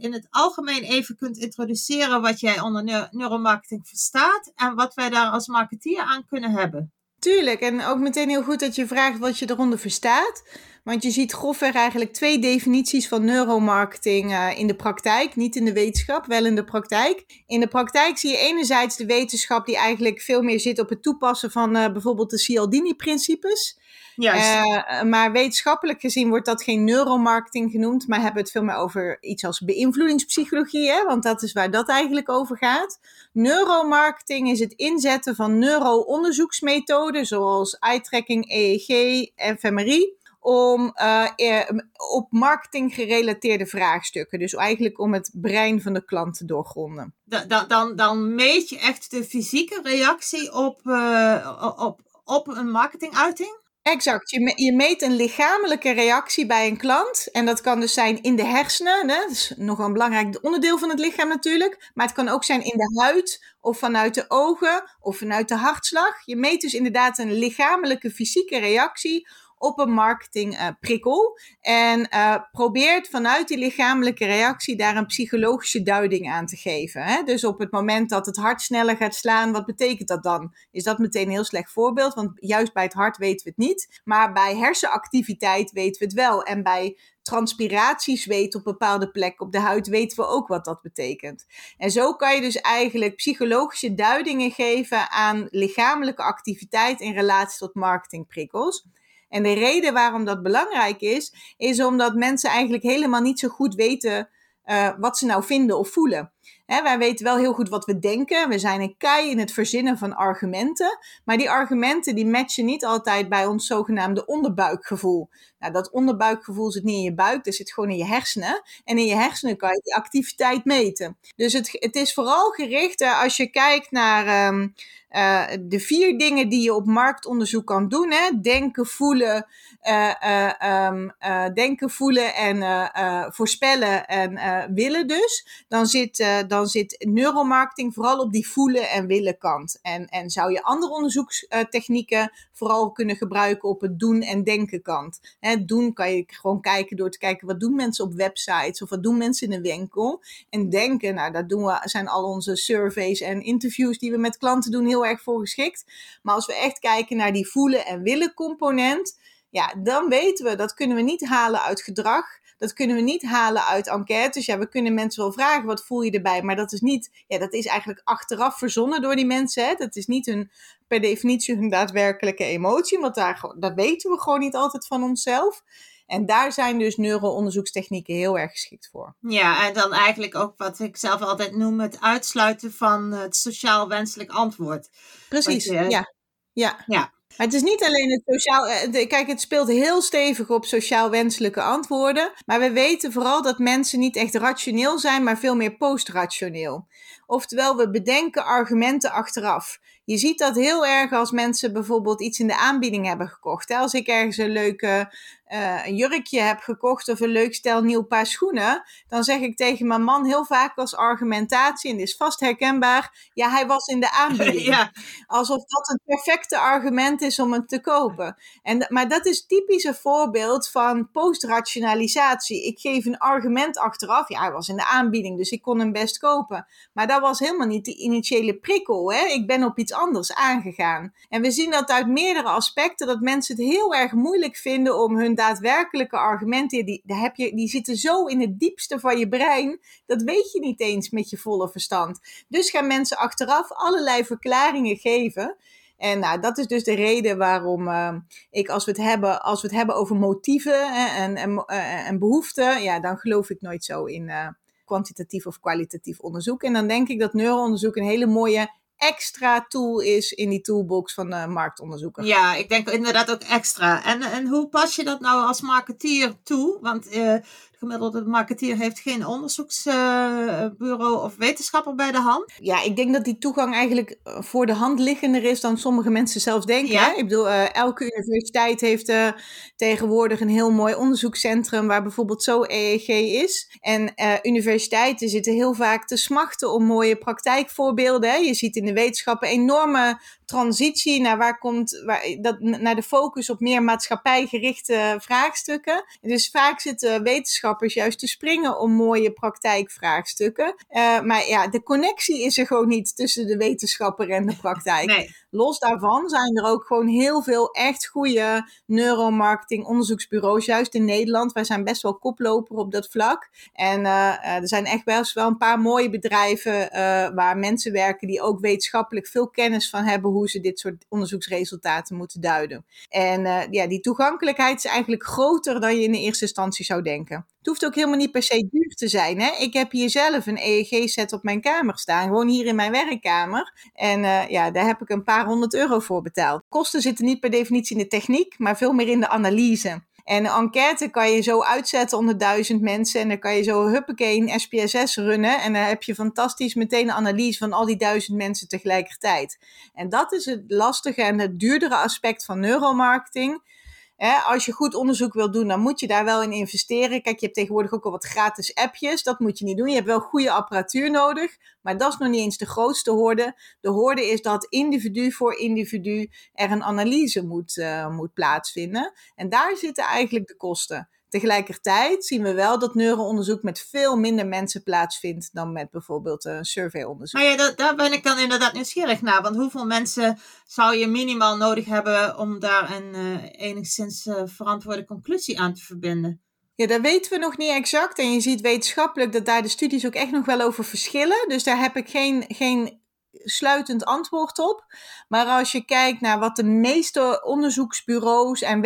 in het algemeen even kunt introduceren wat jij onder neuromarketing verstaat en wat wij daar als marketeer aan kunnen hebben. Tuurlijk, en ook meteen heel goed dat je vraagt wat je eronder verstaat. Want je ziet grofweg eigenlijk twee definities van neuromarketing uh, in de praktijk. Niet in de wetenschap, wel in de praktijk. In de praktijk zie je enerzijds de wetenschap die eigenlijk veel meer zit op het toepassen van uh, bijvoorbeeld de Cialdini-principes. Uh, maar wetenschappelijk gezien wordt dat geen neuromarketing genoemd, maar hebben we het veel meer over iets als beïnvloedingspsychologie, hè? want dat is waar dat eigenlijk over gaat. Neuromarketing is het inzetten van neuro-onderzoeksmethoden zoals eye-tracking, EEG, fMRI, om uh, op marketing gerelateerde vraagstukken. Dus eigenlijk om het brein van de klant te doorgronden. Dan, dan, dan meet je echt de fysieke reactie op, uh, op, op een marketinguiting? Exact. Je, je meet een lichamelijke reactie bij een klant. En dat kan dus zijn in de hersenen. Hè? Dat is nog een belangrijk onderdeel van het lichaam natuurlijk. Maar het kan ook zijn in de huid, of vanuit de ogen, of vanuit de hartslag. Je meet dus inderdaad een lichamelijke fysieke reactie op een marketingprikkel. Uh, en uh, probeert vanuit die lichamelijke reactie daar een psychologische duiding aan te geven. Hè? Dus op het moment dat het hart sneller gaat slaan, wat betekent dat dan? Is dat meteen een heel slecht voorbeeld? Want juist bij het hart weten we het niet. Maar bij hersenactiviteit weten we het wel. En bij transpiratiezweet op bepaalde plekken op de huid weten we ook wat dat betekent. En zo kan je dus eigenlijk psychologische duidingen geven aan lichamelijke activiteit in relatie tot marketingprikkels. En de reden waarom dat belangrijk is, is omdat mensen eigenlijk helemaal niet zo goed weten uh, wat ze nou vinden of voelen. Hè, wij weten wel heel goed wat we denken. We zijn een kei in het verzinnen van argumenten. Maar die argumenten die matchen niet altijd bij ons zogenaamde onderbuikgevoel. Nou, dat onderbuikgevoel zit niet in je buik, dat zit gewoon in je hersenen. En in je hersenen kan je die activiteit meten. Dus het, het is vooral gericht, als je kijkt naar um, uh, de vier dingen die je op marktonderzoek kan doen. Hè? Denken, voelen, uh, um, denken, voelen en voorspellen en willen dus. Dan zit, dan zit neuromarketing vooral op die voelen en willen kant. En, en zou je andere onderzoekstechnieken vooral kunnen gebruiken op het doen en denken kant. Hè, doen kan je gewoon kijken door te kijken wat doen mensen op websites of wat doen mensen in een winkel. En denken, nou dat doen we, zijn al onze surveys en interviews die we met klanten doen heel erg voor geschikt. Maar als we echt kijken naar die voelen en willen component, ja, dan weten we dat kunnen we niet halen uit gedrag. Dat kunnen we niet halen uit enquêtes. Ja, we kunnen mensen wel vragen, wat voel je erbij? Maar dat is niet, ja, dat is eigenlijk achteraf verzonnen door die mensen. Hè? Dat is niet hun, per definitie hun daadwerkelijke emotie, want daar, dat weten we gewoon niet altijd van onszelf. En daar zijn dus neuroonderzoekstechnieken heel erg geschikt voor. Ja, en dan eigenlijk ook wat ik zelf altijd noem het uitsluiten van het sociaal wenselijk antwoord. Precies, je, ja. ja. Ja. Maar het is niet alleen het sociaal. Eh, kijk, het speelt heel stevig op sociaal wenselijke antwoorden. Maar we weten vooral dat mensen niet echt rationeel zijn, maar veel meer postrationeel. Oftewel, we bedenken argumenten achteraf. Je ziet dat heel erg als mensen bijvoorbeeld iets in de aanbieding hebben gekocht. Als ik ergens een leuke uh, een jurkje heb gekocht of een leuk stel nieuw paar schoenen, dan zeg ik tegen mijn man heel vaak als argumentatie, en dit is vast herkenbaar, ja, hij was in de aanbieding. ja. Alsof dat een perfecte argument is om het te kopen. En, maar dat is typisch een voorbeeld van postrationalisatie. Ik geef een argument achteraf, ja, hij was in de aanbieding, dus ik kon hem best kopen. Maar dat was helemaal niet de initiële prikkel. Hè? Ik ben op iets anders aangegaan. En we zien dat uit meerdere aspecten, dat mensen het heel erg moeilijk vinden om hun daadwerkelijke argumenten, die, die, heb je, die zitten zo in het diepste van je brein, dat weet je niet eens met je volle verstand. Dus gaan mensen achteraf allerlei verklaringen geven. En nou, dat is dus de reden waarom uh, ik, als we het hebben, als we het hebben over motieven en, en, uh, en behoeften, ja, dan geloof ik nooit zo in uh, kwantitatief of kwalitatief onderzoek. En dan denk ik dat neuroonderzoek een hele mooie extra tool is in die toolbox van de marktonderzoeker. Ja, ik denk inderdaad ook extra. En, en hoe pas je dat nou als marketeer toe? Want uh, gemiddelde marketeer heeft geen onderzoeksbureau of wetenschapper bij de hand. Ja, ik denk dat die toegang eigenlijk eh, voor de hand liggender is dan sommige mensen zelfs denken. Ja? Ik bedoel, uh, elke universiteit heeft uh, tegenwoordig een heel mooi onderzoekscentrum waar bijvoorbeeld zo EEG is. En universiteiten zitten heel vaak te smachten om mooie praktijkvoorbeelden. Hè? Je ziet in de wetenschappen enorme transitie naar waar komt, waar, dat, naar de focus op meer maatschappijgerichte vraagstukken. Dus vaak zitten wetenschappers juist te springen om mooie praktijkvraagstukken. Uh, maar ja, de connectie is er gewoon niet tussen de wetenschapper en de praktijk. Nee. Los daarvan zijn er ook gewoon heel veel echt goede neuromarketing onderzoeksbureaus, juist in Nederland. Wij zijn best wel koploper op dat vlak. En uh, er zijn echt best wel een paar mooie bedrijven uh, waar mensen werken die ook wetenschappelijk veel kennis van hebben hoe ze dit soort onderzoeksresultaten moeten duiden. En ja, die toegankelijkheid is eigenlijk groter dan je in de eerste instantie zou denken. Het hoeft ook helemaal niet per se duur te zijn. Hè? Ik heb hier zelf een EEG-set op mijn kamer staan, gewoon hier in mijn werkkamer. En uh, ja, daar heb ik een paar honderd euro voor betaald. Kosten zitten niet per definitie in de techniek, maar veel meer in de analyse. En een enquête kan je zo uitzetten onder duizend mensen. En dan kan je zo huppakee een SPSS runnen. En dan heb je fantastisch meteen een analyse van al die duizend mensen tegelijkertijd. En dat is het lastige en het duurdere aspect van neuromarketing als je goed onderzoek wil doen, dan moet je daar wel in investeren. Kijk, je hebt tegenwoordig ook al wat gratis appjes. Dat moet je niet doen. Je hebt wel goede apparatuur nodig. Maar dat is nog niet eens de grootste hoorde. De hoorde is dat individu voor individu er een analyse moet, uh, moet plaatsvinden. En daar zitten eigenlijk de kosten. Tegelijkertijd zien we wel dat neuroonderzoek met veel minder mensen plaatsvindt dan met bijvoorbeeld een surveyonderzoek. Maar ja, dat, daar ben ik dan inderdaad nieuwsgierig naar. Want hoeveel mensen zou je minimaal nodig hebben om daar een uh, enigszins uh, verantwoorde conclusie aan te verbinden? Ja, dat weten we nog niet exact. En je ziet wetenschappelijk dat daar de studies ook echt nog wel over verschillen. Dus daar heb ik geen, geen sluitend antwoord op. Maar als je kijkt naar wat de meeste onderzoeksbureaus en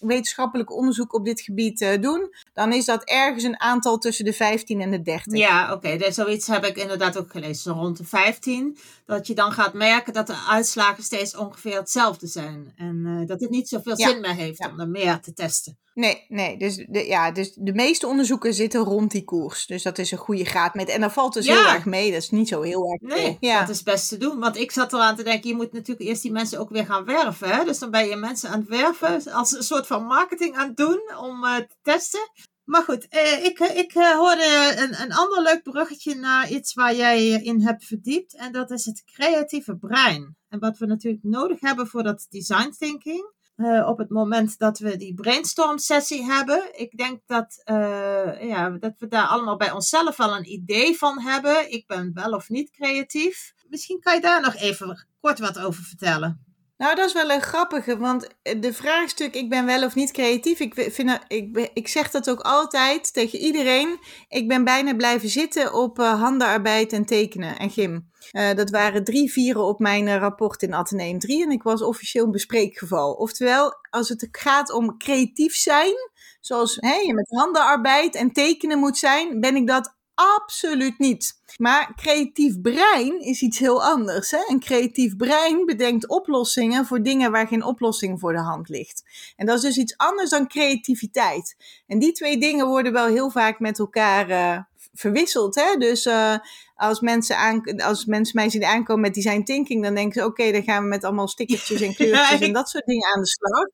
wetenschappelijk onderzoek op dit gebied uh, doen, dan is dat ergens een aantal tussen de 15 en de 30. Ja, oké. Okay. Zoiets heb ik inderdaad ook gelezen, zo rond de 15. Dat je dan gaat merken dat de uitslagen steeds ongeveer hetzelfde zijn. En uh, dat het niet zoveel ja. zin meer heeft ja. om er meer te testen. Nee, nee. Dus de, ja, dus de meeste onderzoeken zitten rond die koers. Dus dat is een goede graad met. En dan valt dus heel erg mee. Dat is niet zo heel erg. Nee, ja. dat is best te doen. Want ik zat eraan te denken, je moet natuurlijk eerst die mensen ook weer gaan werven. Hè? Dus dan ben je mensen aan het werven, als een soort van marketing aan het doen om uh, te testen. Maar goed, eh, ik, ik uh, hoorde een, een ander leuk bruggetje naar iets waar jij in hebt verdiept. En dat is het creatieve brein. En wat we natuurlijk nodig hebben voor dat design thinking. Op het moment dat we die brainstorm sessie hebben. Ik denk dat, ja, dat we daar allemaal bij onszelf wel een idee van hebben. Ik ben wel of niet creatief. Misschien kan je daar nog even kort wat over vertellen. Nou, dat is wel een grappige, want de vraagstuk ik ben wel of niet creatief, ik, vind, ik, ik zeg dat ook altijd tegen iedereen. Ik ben bijna blijven zitten op uh, handenarbeid en tekenen en gym. Uh, dat waren drie vieren op mijn rapport in Atheneum 3 en ik was officieel een bespreekgeval. Oftewel, als het gaat om creatief zijn, zoals hè, je met handenarbeid en tekenen moet zijn, ben ik dat Absoluut niet. Maar creatief brein is iets heel anders. Hè? Een creatief brein bedenkt oplossingen voor dingen waar geen oplossing voor de hand ligt. En dat is dus iets anders dan creativiteit. En die twee dingen worden wel heel vaak met elkaar uh, verwisseld. Hè? Dus uh, als, mensen aan, als mensen mij zien aankomen met design thinking, dan denken ze: oké, okay, dan gaan we met allemaal stickertjes en kleurtjes en dat soort dingen aan de slag.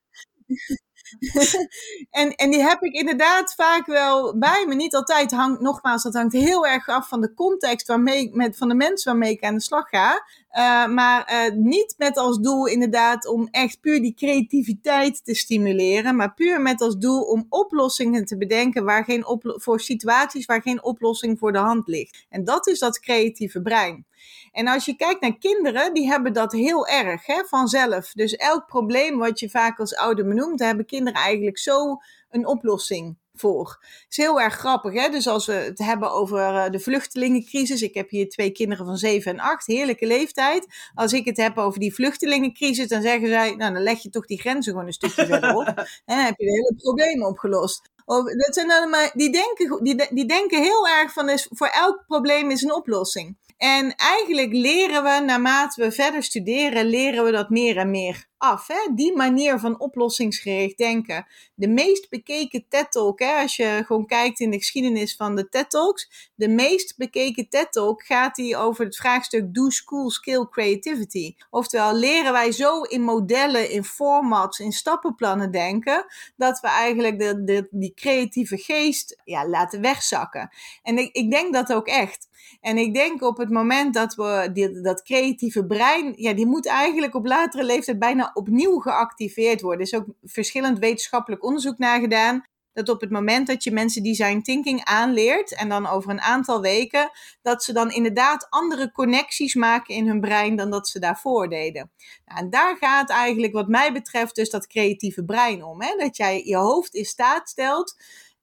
en, en die heb ik inderdaad vaak wel bij me. Niet altijd hangt, nogmaals, dat hangt heel erg af van de context waarmee, met, van de mensen waarmee ik aan de slag ga. Uh, maar uh, niet met als doel inderdaad om echt puur die creativiteit te stimuleren, maar puur met als doel om oplossingen te bedenken waar geen voor situaties waar geen oplossing voor de hand ligt. En dat is dat creatieve brein. En als je kijkt naar kinderen, die hebben dat heel erg hè, vanzelf. Dus elk probleem wat je vaak als ouder benoemt, hebben kinderen eigenlijk zo een oplossing voor. Het is heel erg grappig. Hè? Dus als we het hebben over eh, de vluchtelingencrisis. Ik heb hier twee kinderen van 7 en 8, heerlijke leeftijd. Als ik het heb over die vluchtelingencrisis, dan zeggen zij: Nou, dan leg je toch die grenzen gewoon een stukje verder op. En dan heb je de hele probleem opgelost. Of, dat zijn maar, die, denken, die, die denken heel erg van: is, voor elk probleem is een oplossing. En eigenlijk leren we, naarmate we verder studeren, leren we dat meer en meer af. Die manier van oplossingsgericht denken. De meest bekeken TED-talk, als je gewoon kijkt in de geschiedenis van de TED-talks, de meest bekeken TED-talk gaat die over het vraagstuk Do School Skill Creativity. Oftewel, leren wij zo in modellen, in formats, in stappenplannen denken, dat we eigenlijk de, die creatieve geest ja, laten wegzakken. En ik, ik denk dat ook echt. En ik denk op het moment dat we dat creatieve brein, ja, die moet eigenlijk op latere leeftijd bijna opnieuw geactiveerd worden. Er is ook verschillend wetenschappelijk onderzoek naar gedaan. Dat op het moment dat je mensen design thinking aanleert en dan over een aantal weken, dat ze dan inderdaad andere connecties maken in hun brein dan dat ze daarvoor deden. Nou, en daar gaat eigenlijk wat mij betreft dus dat creatieve brein om. Hè? Dat jij je hoofd in staat stelt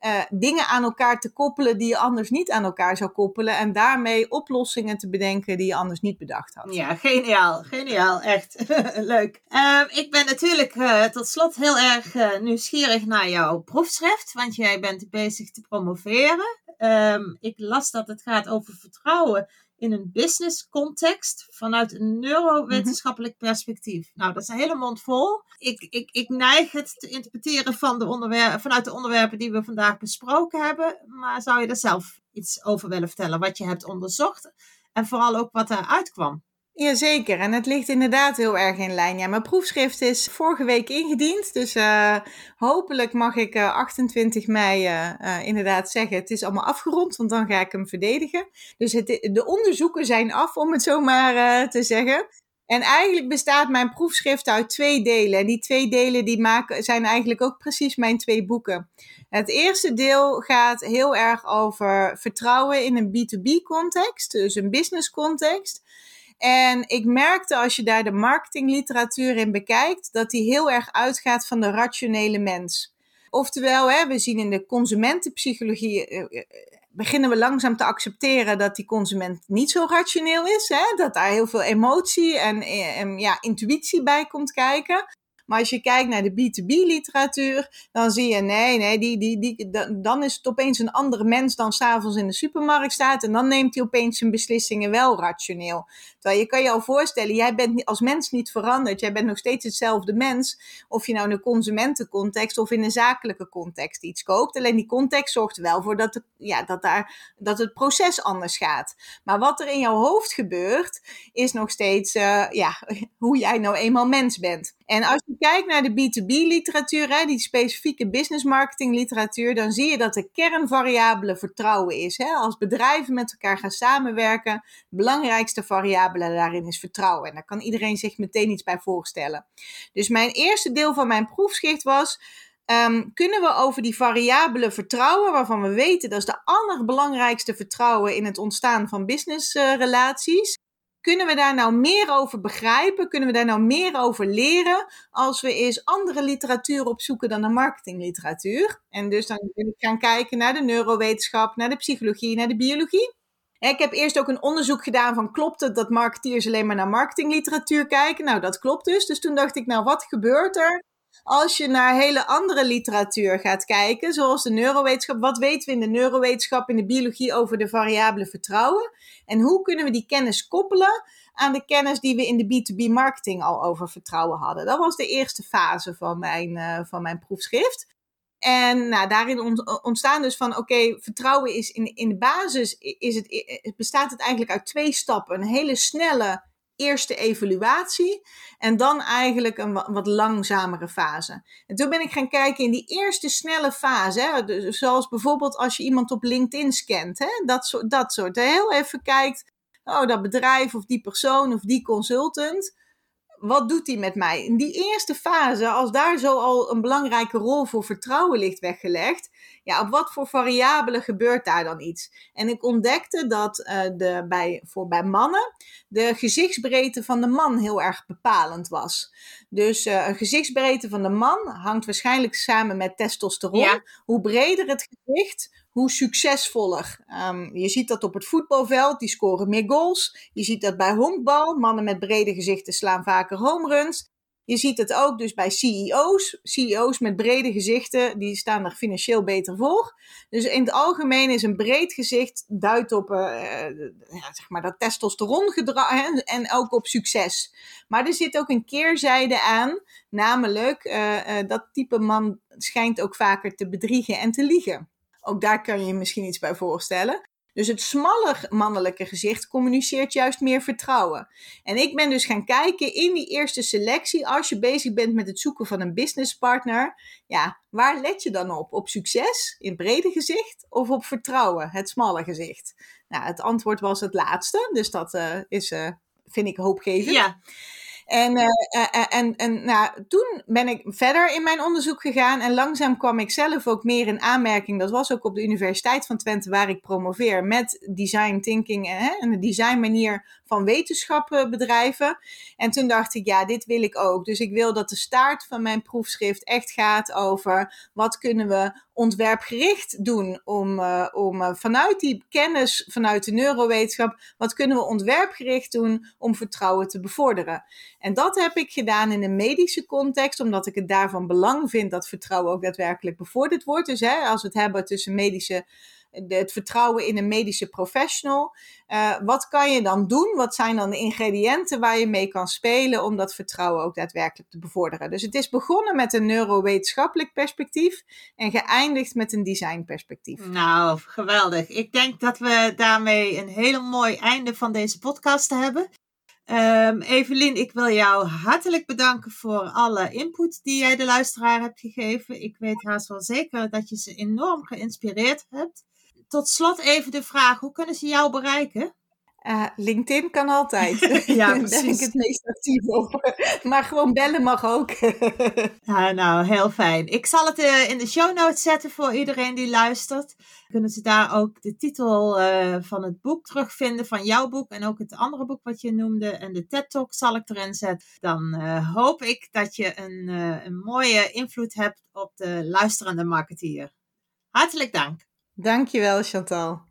uh, dingen aan elkaar te koppelen die je anders niet aan elkaar zou koppelen. En daarmee oplossingen te bedenken die je anders niet bedacht had. Ja, geniaal. Geniaal. Echt leuk. Uh, ik ben natuurlijk uh, tot slot heel erg uh, nieuwsgierig naar jouw proefschrift. Want jij bent bezig te promoveren. Um, ik las dat het gaat over vertrouwen in een business context vanuit een neurowetenschappelijk mhm. perspectief. Nou, dat is een hele mond vol. Ik, ik, ik neig het te interpreteren van de onderwerpen, vanuit de onderwerpen die we vandaag besproken hebben. Maar zou je er zelf iets over willen vertellen, wat je hebt onderzocht en vooral ook wat eruit kwam? Jazeker, en het ligt inderdaad heel erg in lijn. Ja, mijn proefschrift is vorige week ingediend, dus uh, hopelijk mag ik uh, 28 mei uh, inderdaad zeggen, het is allemaal afgerond, want dan ga ik hem verdedigen. Dus het, de onderzoeken zijn af, om het zo maar te zeggen. En eigenlijk bestaat mijn proefschrift uit twee delen. En die twee delen die maken, zijn eigenlijk ook precies mijn twee boeken. Het eerste deel gaat heel erg over vertrouwen in een B2B context, dus een business context. En ik merkte als je daar de marketingliteratuur in bekijkt, dat die heel erg uitgaat van de rationele mens. Oftewel, hè, we zien in de consumentenpsychologie, eh, eh, beginnen we langzaam te accepteren dat die consument niet zo rationeel is. Hè? Dat daar heel veel emotie en, eh, en ja, intuïtie bij komt kijken. Maar als je kijkt naar de B2B-literatuur, dan zie je, nee, nee, die, die, die, dan is het opeens een andere mens dan s'avonds in de supermarkt staat. En dan neemt hij opeens zijn beslissingen wel rationeel. Terwijl je kan je al voorstellen, jij bent als mens niet veranderd. Jij bent nog steeds hetzelfde mens. Of je nou in een consumentencontext of in een zakelijke context iets koopt. Alleen die context zorgt er wel voor dat, het, ja, dat, daar, dat het proces anders gaat. Maar wat er in jouw hoofd gebeurt, is nog steeds uh, ja, hoe jij nou eenmaal mens bent. En als je kijkt naar de B2B-literatuur, die specifieke business marketing literatuur, dan zie je dat de kernvariabele vertrouwen is. Hè? Als bedrijven met elkaar gaan samenwerken, de belangrijkste variabele daarin is vertrouwen. En daar kan iedereen zich meteen iets bij voorstellen. Dus mijn eerste deel van mijn proefschrift was. Um, kunnen we over die variabele vertrouwen, waarvan we weten dat is de allerbelangrijkste vertrouwen in het ontstaan van businessrelaties, kunnen we daar nou meer over begrijpen? Kunnen we daar nou meer over leren als we eens andere literatuur opzoeken dan de marketingliteratuur? En dus dan gaan kijken naar de neurowetenschap, naar de psychologie, naar de biologie. Ik heb eerst ook een onderzoek gedaan van klopt het dat marketeers alleen maar naar marketingliteratuur kijken? Nou, dat klopt dus. Dus toen dacht ik, nou, wat gebeurt er als je naar hele andere literatuur gaat kijken, zoals de neurowetenschap, wat weten we in de neurowetenschap, in de biologie over de variabele vertrouwen? En hoe kunnen we die kennis koppelen aan de kennis die we in de B2B marketing al over vertrouwen hadden? Dat was de eerste fase van mijn, uh, van mijn proefschrift. En nou, daarin ontstaan dus van, oké, vertrouwen is in, in de basis, is het, bestaat het eigenlijk uit twee stappen. Een hele snelle eerste evaluatie en dan eigenlijk een wat, langzamere fase. En toen ben ik gaan kijken in die eerste snelle fase, hè, dus zoals bijvoorbeeld als je iemand op LinkedIn scant, hè, dat, soort, dat soort. Heel even kijkt, oh, dat bedrijf of die persoon of die consultant wat doet hij met mij? In die eerste fase, als daar zo al een belangrijke rol voor vertrouwen ligt weggelegd, ja, op wat voor variabelen gebeurt daar dan iets? En ik ontdekte dat uh, de, bij, voor bij mannen de gezichtsbreedte van de man heel erg bepalend was. Dus uh, een gezichtsbreedte van de man hangt waarschijnlijk samen met testosteron. Hoe breder het gezicht, hoe succesvoller. Um, je ziet dat op het voetbalveld, die scoren meer goals. Je ziet dat bij honkbal, mannen met brede gezichten slaan vaker home runs. Je ziet het ook dus bij CEO's. CEO's met brede gezichten, die staan er financieel beter voor. Dus in het algemeen is een breed gezicht duidt op uh, ja, zeg maar dat testosterongedrag en ook op succes. Maar er zit ook een keerzijde aan, namelijk uh, dat type man schijnt ook vaker te bedriegen en te liegen. Ook daar kan je je misschien iets bij voorstellen. Dus het smalle mannelijke gezicht communiceert juist meer vertrouwen. En ik ben dus gaan kijken in die eerste selectie, als je bezig bent met het zoeken van een businesspartner, ja, waar let je dan op? Op succes, in brede gezicht of op vertrouwen, het smalle gezicht? Nou, het antwoord was het laatste, dus dat uh, is, uh, vind ik hoopgevend. Ja. En, uh, en, en nou, toen ben ik verder in mijn onderzoek gegaan en langzaam kwam ik zelf ook meer in aanmerking. Dat was ook op de Universiteit van Twente waar ik promoveer met design thinking hè, en de designmanier van wetenschappen bedrijven. En toen dacht ik, ja, dit wil ik ook. Dus ik wil dat de start van mijn proefschrift echt gaat over wat kunnen we ontwerpgericht doen om, uh, om uh, vanuit die kennis, vanuit de neurowetenschap, wat kunnen we ontwerpgericht doen om vertrouwen te bevorderen. En dat heb ik gedaan in een medische context, omdat ik het daarvan belang vind dat vertrouwen ook daadwerkelijk bevorderd wordt. Dus hè, als we het hebben tussen medische het vertrouwen in een medische professional. Uh, wat kan je dan doen? Wat zijn dan de ingrediënten waar je mee kan spelen om dat vertrouwen ook daadwerkelijk te bevorderen? Dus het is begonnen met een neurowetenschappelijk perspectief en geëindigd met een designperspectief. Nou, geweldig. Ik denk dat we daarmee een heel mooi einde van deze podcast hebben. Um, Evelien, ik wil jou hartelijk bedanken voor alle input die jij de luisteraar hebt gegeven. Ik weet haast wel zeker dat je ze enorm geïnspireerd hebt tot slot even de vraag: hoe kunnen ze jou bereiken? Uh, LinkedIn kan altijd. ja, precies. Daar ben ik het meest actief op. Maar gewoon bellen mag ook. ja, nou, heel fijn. Ik zal het uh, in de show notes zetten voor iedereen die luistert. Kunnen ze daar ook de titel uh, van het boek terugvinden, van jouw boek en ook het andere boek wat je noemde. En de TED Talk zal ik erin zetten. Dan hoop ik dat je een, een mooie invloed hebt op de luisterende marketeer. Hartelijk dank. Dankjewel, Chantal.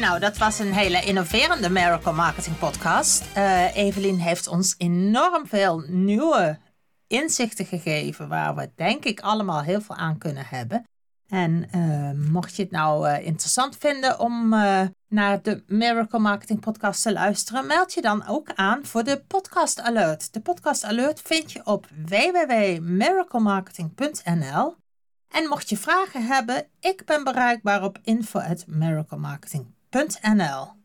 Nou, dat was een hele innoverende Miracle Marketing podcast. Uh, Evelien heeft ons enorm veel nieuwe inzichten gegeven waar we denk ik allemaal heel veel aan kunnen hebben. En uh, mocht je het nou uh, interessant vinden om uh, naar de Miracle Marketing Podcast te luisteren, meld je dan ook aan voor de Podcast Alert. De Podcast Alert vind je op www.miraclemarketing.nl. En mocht je vragen hebben, ik ben bereikbaar op info.miraclemarketing.nl.